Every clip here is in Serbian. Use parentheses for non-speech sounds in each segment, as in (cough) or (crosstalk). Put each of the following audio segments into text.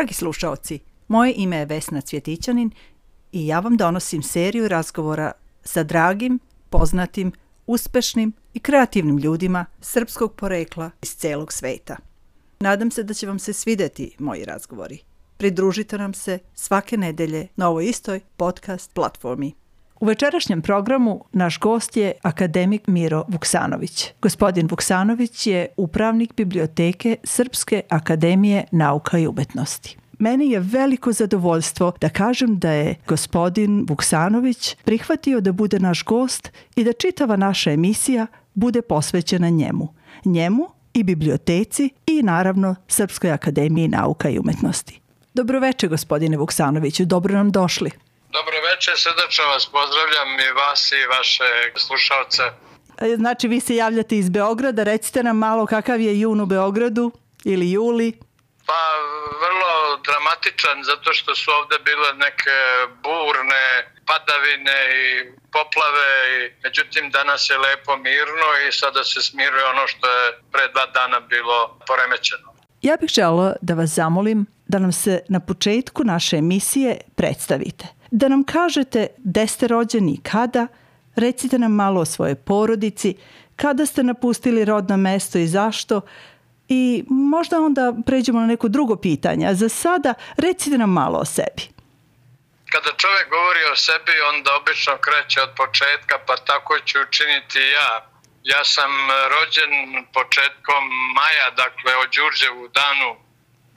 Dragi slušaoci, moje ime je Vesna Cvjetićanin i ja vam donosim seriju razgovora sa dragim, poznatim, uspešnim i kreativnim ljudima srpskog porekla iz celog sveta. Nadam se da će vam se svideti moji razgovori. Pridružite nam se svake nedelje na ovoj istoj podcast platformi. U večerašnjem programu naš gost je akademik Miro Vuksanović. Gospodin Vuksanović je upravnik biblioteke Srpske akademije nauka i umetnosti. Meni je veliko zadovoljstvo da kažem da je gospodin Vuksanović prihvatio da bude naš gost i da čitava naša emisija bude posvećena njemu. Njemu i biblioteci i naravno Srpskoj akademiji nauka i umetnosti. Dobroveče gospodine Vuksanoviću, dobro nam došli. Dobro večer, srdačno vas pozdravljam i vas i vaše slušalce. E, znači vi se javljate iz Beograda, recite nam malo kakav je jun u Beogradu ili juli? Pa vrlo dramatičan zato što su ovde bile neke burne padavine i poplave i međutim danas je lepo mirno i sada se smiruje ono što je pre dva dana bilo poremećeno. Ja bih žela da vas zamolim da nam se na početku naše emisije predstavite da nam kažete gde ste rođeni i kada, recite nam malo o svojoj porodici, kada ste napustili rodno mesto i zašto, i možda onda pređemo na neko drugo pitanje. A za sada recite nam malo o sebi. Kada čovjek govori o sebi, onda obično kreće od početka, pa tako ću učiniti ja. Ja sam rođen početkom maja, dakle od Đurđevu danu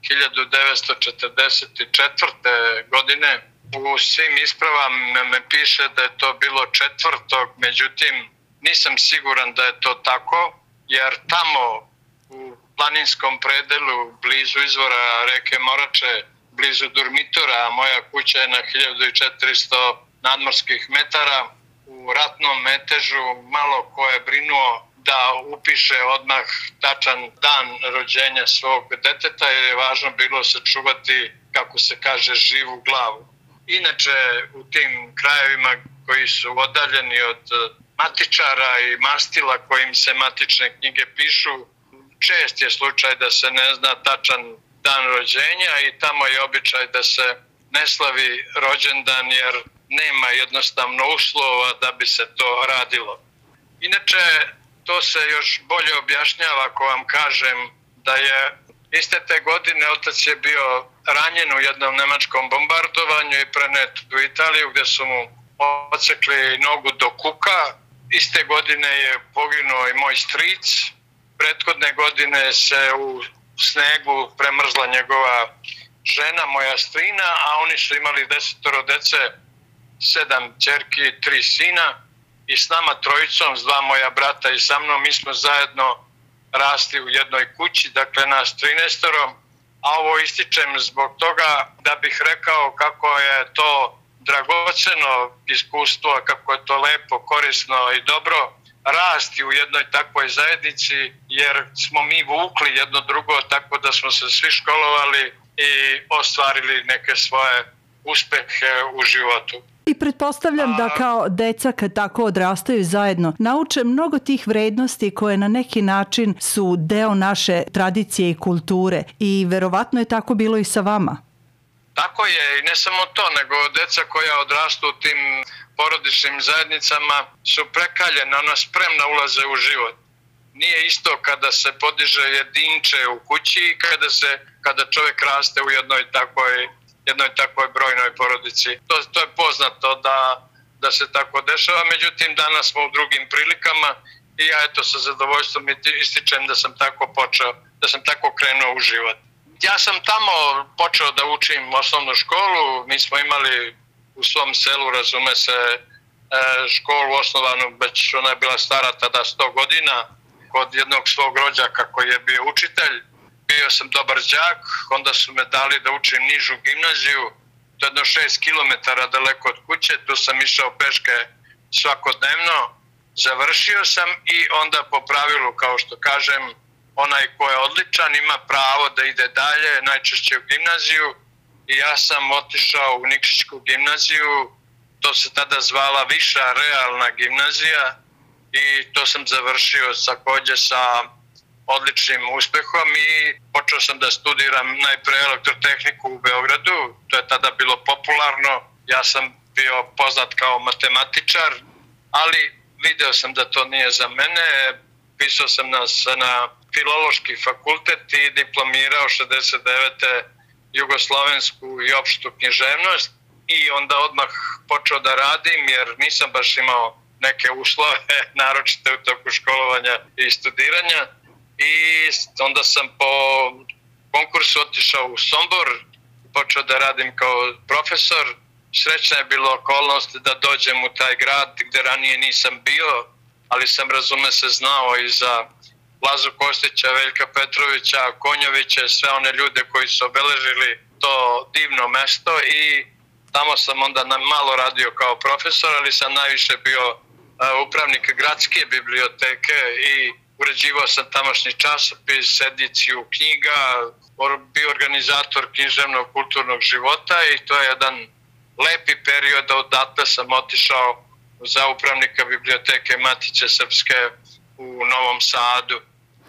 1944. godine u svim ispravama me piše da je to bilo četvrtog, međutim nisam siguran da je to tako, jer tamo u planinskom predelu blizu izvora reke Morače, blizu Durmitora, a moja kuća je na 1400 nadmorskih metara, u ratnom metežu malo ko je brinuo da upiše odmah tačan dan rođenja svog deteta jer je važno bilo sačuvati, kako se kaže, živu glavu. Inače, u tim krajevima koji su odaljeni od e, matičara i mastila kojim se matične knjige pišu, čest je slučaj da se ne zna tačan dan rođenja i tamo je običaj da se ne slavi rođendan jer nema jednostavno uslova da bi se to radilo. Inače, to se još bolje objašnjava ako vam kažem da je iste te godine otac je bio ranjen u jednom nemačkom bombardovanju i prenet u Italiju gde su mu ocekli nogu do kuka. Iste godine je poginuo i moj stric. Prethodne godine se u snegu premrzla njegova žena, moja strina, a oni su imali desetoro dece, sedam čerki, tri sina i s nama trojicom, s dva moja brata i sa mnom, mi smo zajedno rasli u jednoj kući, dakle nas 13 a ovo ističem zbog toga da bih rekao kako je to dragoceno iskustvo, kako je to lepo, korisno i dobro rasti u jednoj takvoj zajednici, jer smo mi vukli jedno drugo tako da smo se svi školovali i ostvarili neke svoje uspehe u životu. I pretpostavljam da kao deca kad tako odrastaju zajedno nauče mnogo tih vrednosti koje na neki način su deo naše tradicije i kulture i verovatno je tako bilo i sa vama. Tako je i ne samo to, nego deca koja odrastu u tim porodičnim zajednicama su prekaljena, ona spremna ulaze u život. Nije isto kada se podiže jedinče u kući i kada, se, kada čovek raste u jednoj takvoj jednoj takvoj brojnoj porodici. To, to je poznato da, da se tako dešava, međutim danas smo u drugim prilikama i ja eto sa zadovoljstvom ističem da sam tako počeo, da sam tako krenuo u život. Ja sam tamo počeo da učim osnovnu školu, mi smo imali u svom selu, razume se, e, školu osnovanu, već ona je bila stara tada 100 godina, kod jednog svog rođaka koji je bio učitelj bio sam dobar đak, onda su me dali da učim nižu gimnaziju, to je jedno 6 km daleko od kuće, tu sam išao peške svakodnevno, završio sam i onda po pravilu, kao što kažem, onaj ko je odličan ima pravo da ide dalje, najčešće u gimnaziju i ja sam otišao u Nikšićku gimnaziju, to se tada zvala Viša realna gimnazija i to sam završio takođe sa odličnim uspehom i počeo sam da studiram najpre elektrotehniku u Beogradu, to je tada bilo popularno, ja sam bio poznat kao matematičar, ali video sam da to nije za mene, pisao sam na, na filološki fakultet i diplomirao 69. jugoslovensku i opštu književnost i onda odmah počeo da radim jer nisam baš imao neke uslove, (laughs) naročite u toku školovanja i studiranja i onda sam po konkursu otišao u Sombor, počeo da radim kao profesor. Srećna je bilo okolnost da dođem u taj grad gde ranije nisam bio, ali sam razume se znao i za Lazu Kostića, Veljka Petrovića, Konjovića, sve one ljude koji su obeležili to divno mesto i tamo sam onda malo radio kao profesor, ali sam najviše bio upravnik gradske biblioteke i uređivao sam tamošnji časopis, ediciju knjiga, bio organizator književnog kulturnog života i to je jedan lepi period, odatle sam otišao za upravnika biblioteke Matice Srpske u Novom Sadu.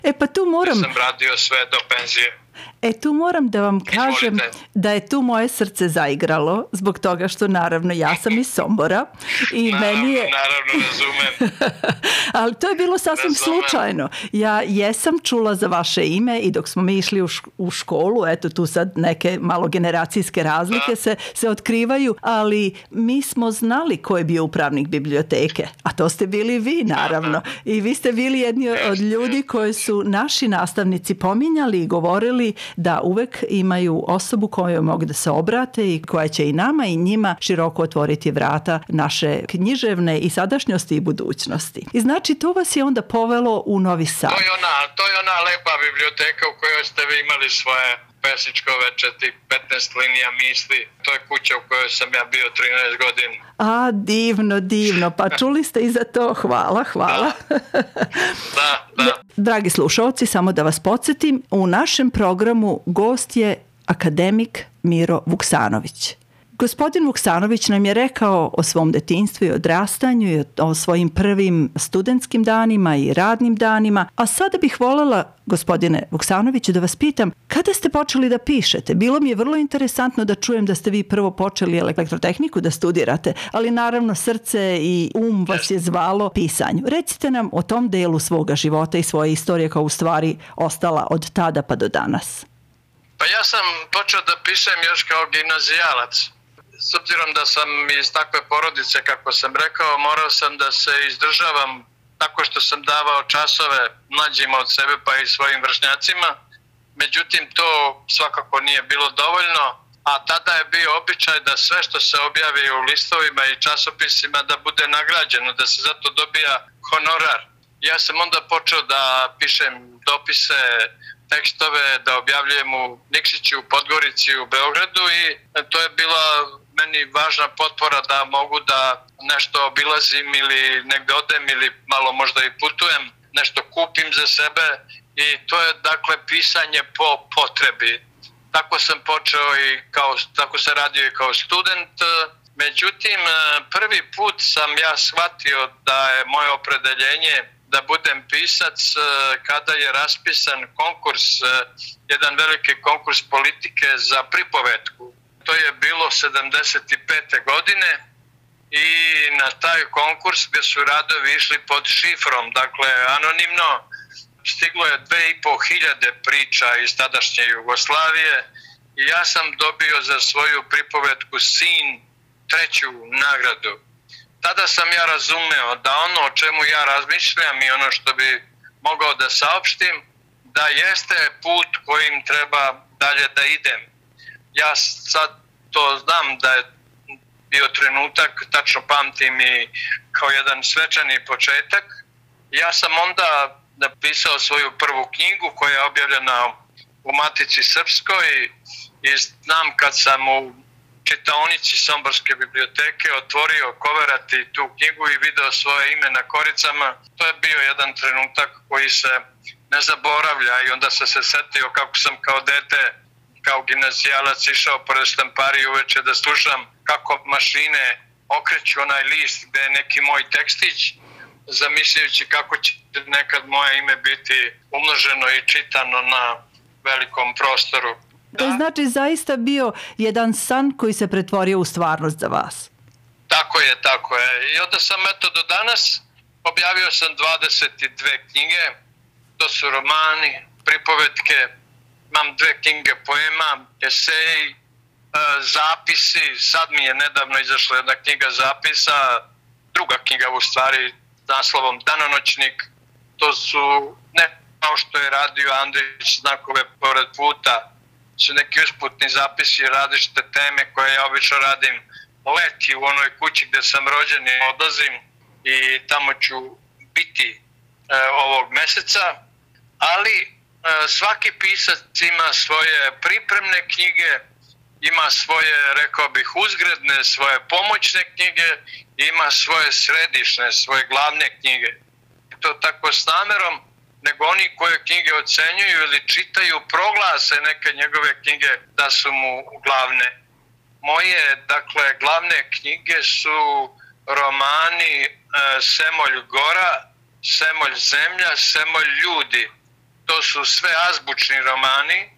E pa tu moram... sam radio sve do penzije. E tu moram da vam kažem Izvolite. da je tu moje srce zaigralo zbog toga što naravno ja sam iz Sombora i naravno, meni je... Naravno, razumem. (laughs) Ali to je bilo sasvim razumem. slučajno. Ja jesam čula za vaše ime i dok smo mi išli u, u školu, eto tu sad neke malo generacijske razlike da. se, se otkrivaju, ali mi smo znali ko je bio upravnik biblioteke, a to ste bili vi naravno. I vi ste bili jedni od ljudi koji su naši nastavnici pominjali i govorili da uvek imaju osobu kojoj mogu da se obrate i koja će i nama i njima široko otvoriti vrata naše književne i sadašnjosti i budućnosti. I znači to vas je onda povelo u Novi Sad. To je ona, to je ona lepa biblioteka u kojoj ste vi imali svoje pesničko veče, ti 15 linija misli. To je kuća u kojoj sam ja bio 13 godina. A, divno, divno. Pa čuli ste i za to. Hvala, hvala. Da, da. da. Dragi slušalci, samo da vas podsjetim, u našem programu gost je akademik Miro Vuksanović. Gospodin Vuksanović nam je rekao o svom detinstvu i odrastanju i o svojim prvim studentskim danima i radnim danima, a sada bih voljela, gospodine Vuksanoviću, da vas pitam, kada ste počeli da pišete? Bilo mi je vrlo interesantno da čujem da ste vi prvo počeli elektrotehniku da studirate, ali naravno srce i um vas je zvalo pisanju. Recite nam o tom delu svoga života i svoje istorije kao u stvari ostala od tada pa do danas. Pa ja sam počeo da pišem još kao gimnazijalac s obzirom da sam iz takve porodice, kako sam rekao, morao sam da se izdržavam tako što sam davao časove mlađima od sebe pa i svojim vršnjacima. Međutim, to svakako nije bilo dovoljno, a tada je bio običaj da sve što se objavi u listovima i časopisima da bude nagrađeno, da se zato dobija honorar. Ja sam onda počeo da pišem dopise, tekstove, da objavljujem u Nikšiću, u Podgorici, u Beogradu i to je bila meni važna potpora da mogu da nešto obilazim ili negde odem ili malo možda i putujem, nešto kupim za sebe i to je dakle pisanje po potrebi. Tako sam počeo i kao, tako sam radio i kao student, međutim prvi put sam ja shvatio da je moje opredeljenje da budem pisac kada je raspisan konkurs, jedan veliki konkurs politike za pripovetku to je bilo 75. godine i na taj konkurs gde su radovi išli pod šifrom, dakle anonimno, stiglo je dve i po hiljade priča iz tadašnje Jugoslavije i ja sam dobio za svoju pripovetku Sin treću nagradu. Tada sam ja razumeo da ono o čemu ja razmišljam i ono što bi mogao da saopštim, da jeste put kojim treba dalje da idem ja sad to znam da je bio trenutak, tačno pamtim i kao jedan svečani početak. Ja sam onda napisao svoju prvu knjigu koja je objavljena u Matici Srpskoj i znam kad sam u čitaonici Somborske biblioteke otvorio koverati tu knjigu i video svoje ime na koricama. To je bio jedan trenutak koji se ne zaboravlja i onda sam se setio kako sam kao dete kao gimnazijalac išao pored štampari uveče da slušam kako mašine okreću onaj list gde je neki moj tekstić zamišljajući kako će nekad moje ime biti umnoženo i čitano na velikom prostoru. To je znači zaista bio jedan san koji se pretvorio u stvarnost za vas. Tako je, tako je. I onda sam eto do danas objavio sam 22 knjige. To su romani, pripovetke, imam dve knjige poema, eseji, e, zapisi. Sad mi je nedavno izašla jedna knjiga zapisa, druga knjiga u stvari naslovom Danonoćnik. To su ne kao što je radio Andrić znakove pored puta, su neki usputni zapisi različite teme koje ja obično radim leti u onoj kući gde sam rođen i odlazim i tamo ću biti e, ovog meseca, ali svaki pisac ima svoje pripremne knjige, ima svoje, rekao bih, uzgredne, svoje pomoćne knjige, ima svoje središne, svoje glavne knjige. To tako s namerom, nego oni koje knjige ocenjuju ili čitaju proglase neke njegove knjige da su mu glavne. Moje, dakle, glavne knjige su romani e, Semolj Gora, Semolj Zemlja, Semolj Ljudi. To su sve azbučni romani.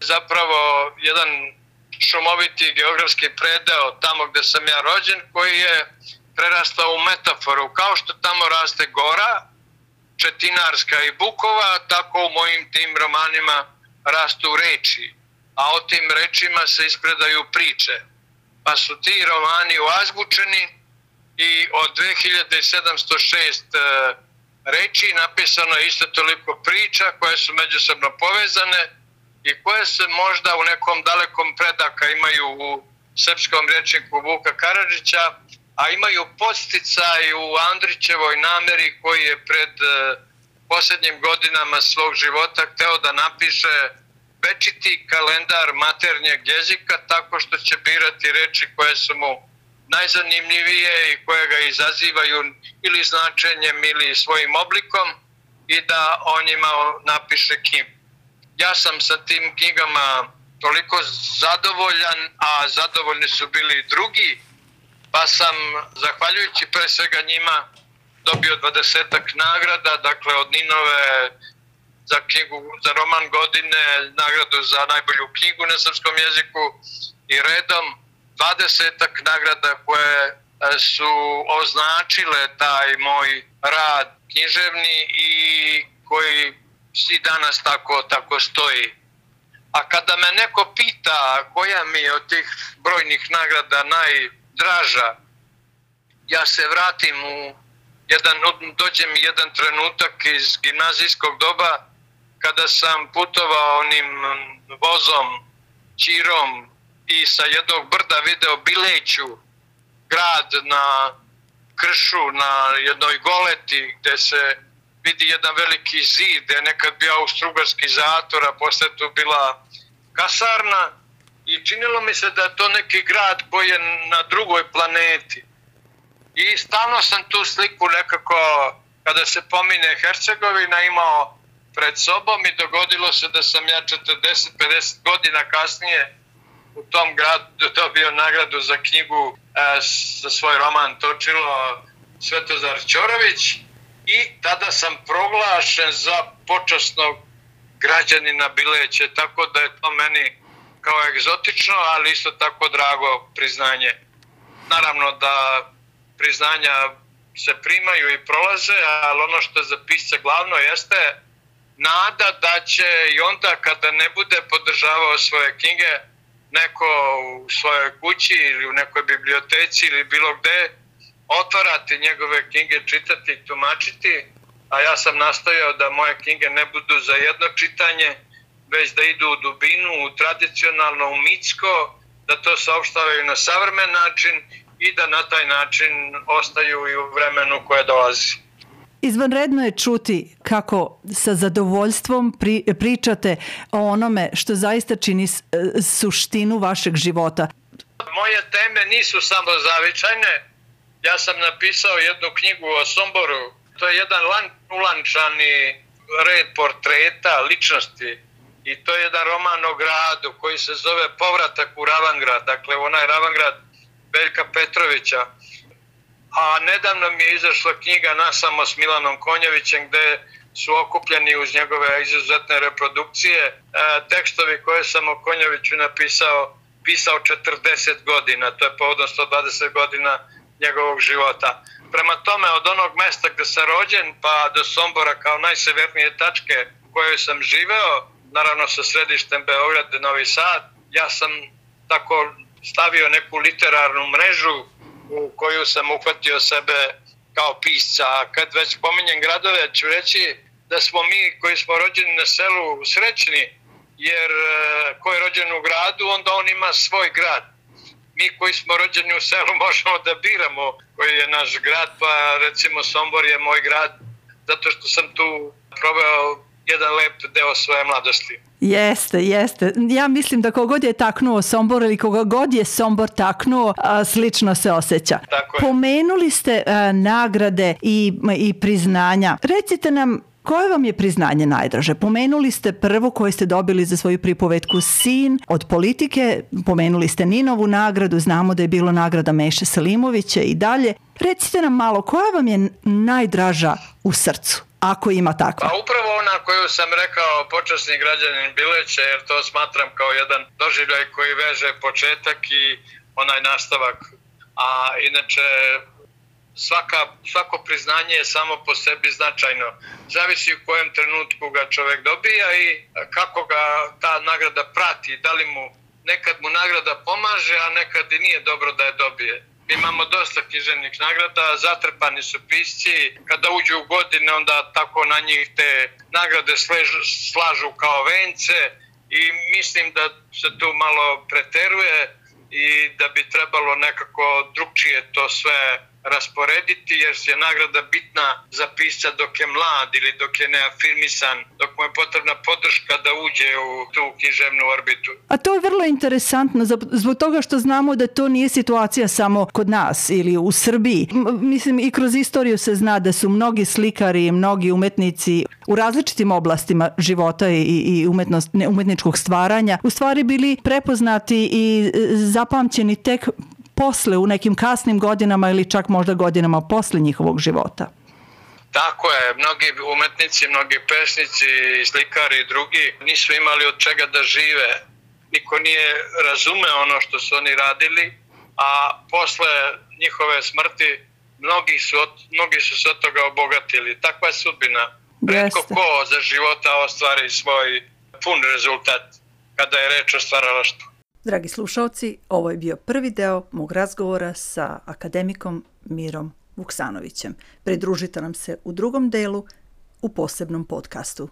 Zapravo, jedan šumoviti geografski predeo tamo gde sam ja rođen koji je prerastao u metaforu. Kao što tamo raste gora, Četinarska i Bukova, tako u mojim tim romanima rastu reči, a o tim rečima se ispredaju priče. Pa su ti romani oazbučeni i od 2706 e, reči napisano je isto toliko priča koje su međusobno povezane i koje se možda u nekom dalekom predaka imaju u srpskom rečniku Vuka Karadžića, a imaju posticaj u Andrićevoj nameri koji je pred e, posljednjim godinama svog života hteo da napiše večiti kalendar maternjeg jezika tako što će birati reči koje su mu najzanimljivije i koje ga izazivaju ili značenjem ili svojim oblikom i da o njima napiše knjigu. Ja sam sa tim knjigama toliko zadovoljan, a zadovoljni su bili drugi, pa sam, zahvaljujući pre svega njima, dobio dvadesetak nagrada, dakle od Ninove za knjigu, za roman godine, nagradu za najbolju knjigu na srpskom jeziku i redom dvadesetak nagrada koje e, su označile taj moj rad književni i koji svi danas tako, tako stoji. A kada me neko pita koja mi je od tih brojnih nagrada naj draža. Ja se vratim u jedan, dođe mi jedan trenutak iz gimnazijskog doba kada sam putovao onim vozom, čirom i sa jednog brda video Bileću, grad na kršu, na jednoj goleti gde se vidi jedan veliki zid gde je nekad bio austrugarski zator, a posle tu bila kasarna i činilo mi se da je to neki grad koji je na drugoj planeti. I stalno sam tu sliku nekako, kada se pomine Hercegovina, imao pred sobom i dogodilo se da sam ja 40-50 godina kasnije u tom gradu dobio nagradu za knjigu e, za svoj roman Točilo Svetozar Ćorović i tada sam proglašen za počasnog građanina Bileće, tako da je to meni kao egzotično, ali isto tako drago priznanje. Naravno da priznanja se primaju i prolaze, ali ono što je za pisca glavno jeste nada da će i onda kada ne bude podržavao svoje knjige neko u svojoj kući ili u nekoj biblioteci ili bilo gde otvarati njegove knjige, čitati i tumačiti, a ja sam nastojao da moje knjige ne budu za jedno čitanje, već da idu u dubinu, u tradicionalno, u mitsko, da to saopštavaju na savremen način i da na taj način ostaju i u vremenu koje dolazi. Izvanredno je čuti kako sa zadovoljstvom pri, pričate o onome što zaista čini e, suštinu vašeg života. Moje teme nisu samo zavičajne. Ja sam napisao jednu knjigu o Somboru. To je jedan lan, ulančani red portreta ličnosti i to je jedan roman o gradu koji se zove Povratak u Ravangrad, dakle onaj Ravangrad Veljka Petrovića. A nedavno mi je izašla knjiga Nasamo s Milanom Konjevićem gde su okupljeni uz njegove izuzetne reprodukcije e, tekstovi koje sam o Konjeviću napisao pisao 40 godina, to je povodom 120 godina njegovog života. Prema tome, od onog mesta gde sam rođen pa do Sombora kao najsevernije tačke u kojoj sam živeo, naravno sa središtem Beograd, Novi Sad, ja sam tako stavio neku literarnu mrežu u koju sam uhvatio sebe kao pisca. Kad već pominjem gradove, ću reći da smo mi koji smo rođeni na selu srećni, jer e, ko je rođen u gradu, onda on ima svoj grad. Mi koji smo rođeni u selu (laughs) možemo da biramo koji je naš grad, pa recimo Sombor je moj grad, zato što sam tu proveo jedan lep deo svoje mladosti. Jeste, jeste. Ja mislim da kogod je taknuo Sombor ili koga god je Sombor taknuo, a, slično se osjeća. Tako je. Pomenuli ste a, nagrade i, i priznanja. Recite nam koje vam je priznanje najdraže? Pomenuli ste prvo koje ste dobili za svoju pripovetku Sin od politike, pomenuli ste Ninovu nagradu, znamo da je bilo nagrada Meše Selimovića i dalje. Recite nam malo, koja vam je najdraža u srcu? Ako ima takva? Pa upravo ona koju sam rekao počasni građanin Bileće, jer to smatram kao jedan doživljaj koji veže početak i onaj nastavak. A inače, svaka, svako priznanje je samo po sebi značajno. Zavisi u kojem trenutku ga čovek dobija i kako ga ta nagrada prati, da li mu nekad mu nagrada pomaže, a nekad i nije dobro da je dobije. Imamo dosta književnih nagrada, zatrpani su pisci, kada uđu u godine onda tako na njih te nagrade sležu, slažu kao vence. I mislim da se tu malo preteruje i da bi trebalo nekako drugčije to sve rasporediti jer je nagrada bitna za pisca dok je mlad ili dok je neafirmisan, dok mu je potrebna podrška da uđe u tu književnu orbitu. A to je vrlo interesantno zbog toga što znamo da to nije situacija samo kod nas ili u Srbiji. Mislim i kroz istoriju se zna da su mnogi slikari i mnogi umetnici u različitim oblastima života i, i umetnost, umetničkog stvaranja u stvari bili prepoznati i e, zapamćeni tek posle u nekim kasnim godinama ili čak možda godinama posle njihovog života. Tako je, mnogi umetnici, mnogi pesnici, slikari i drugi nisu imali od čega da žive. Niko nije razumeo ono što su oni radili, a posle njihove smrti mnogi su, od, mnogi su se od toga obogatili. Takva je sudbina. Redko ko za života ostvari svoj pun rezultat kada je reč o stvaralaštvu. Dragi slušalci, ovo je bio prvi deo mog razgovora sa akademikom Mirom Vuksanovićem. Pridružite nam se u drugom delu u posebnom podcastu.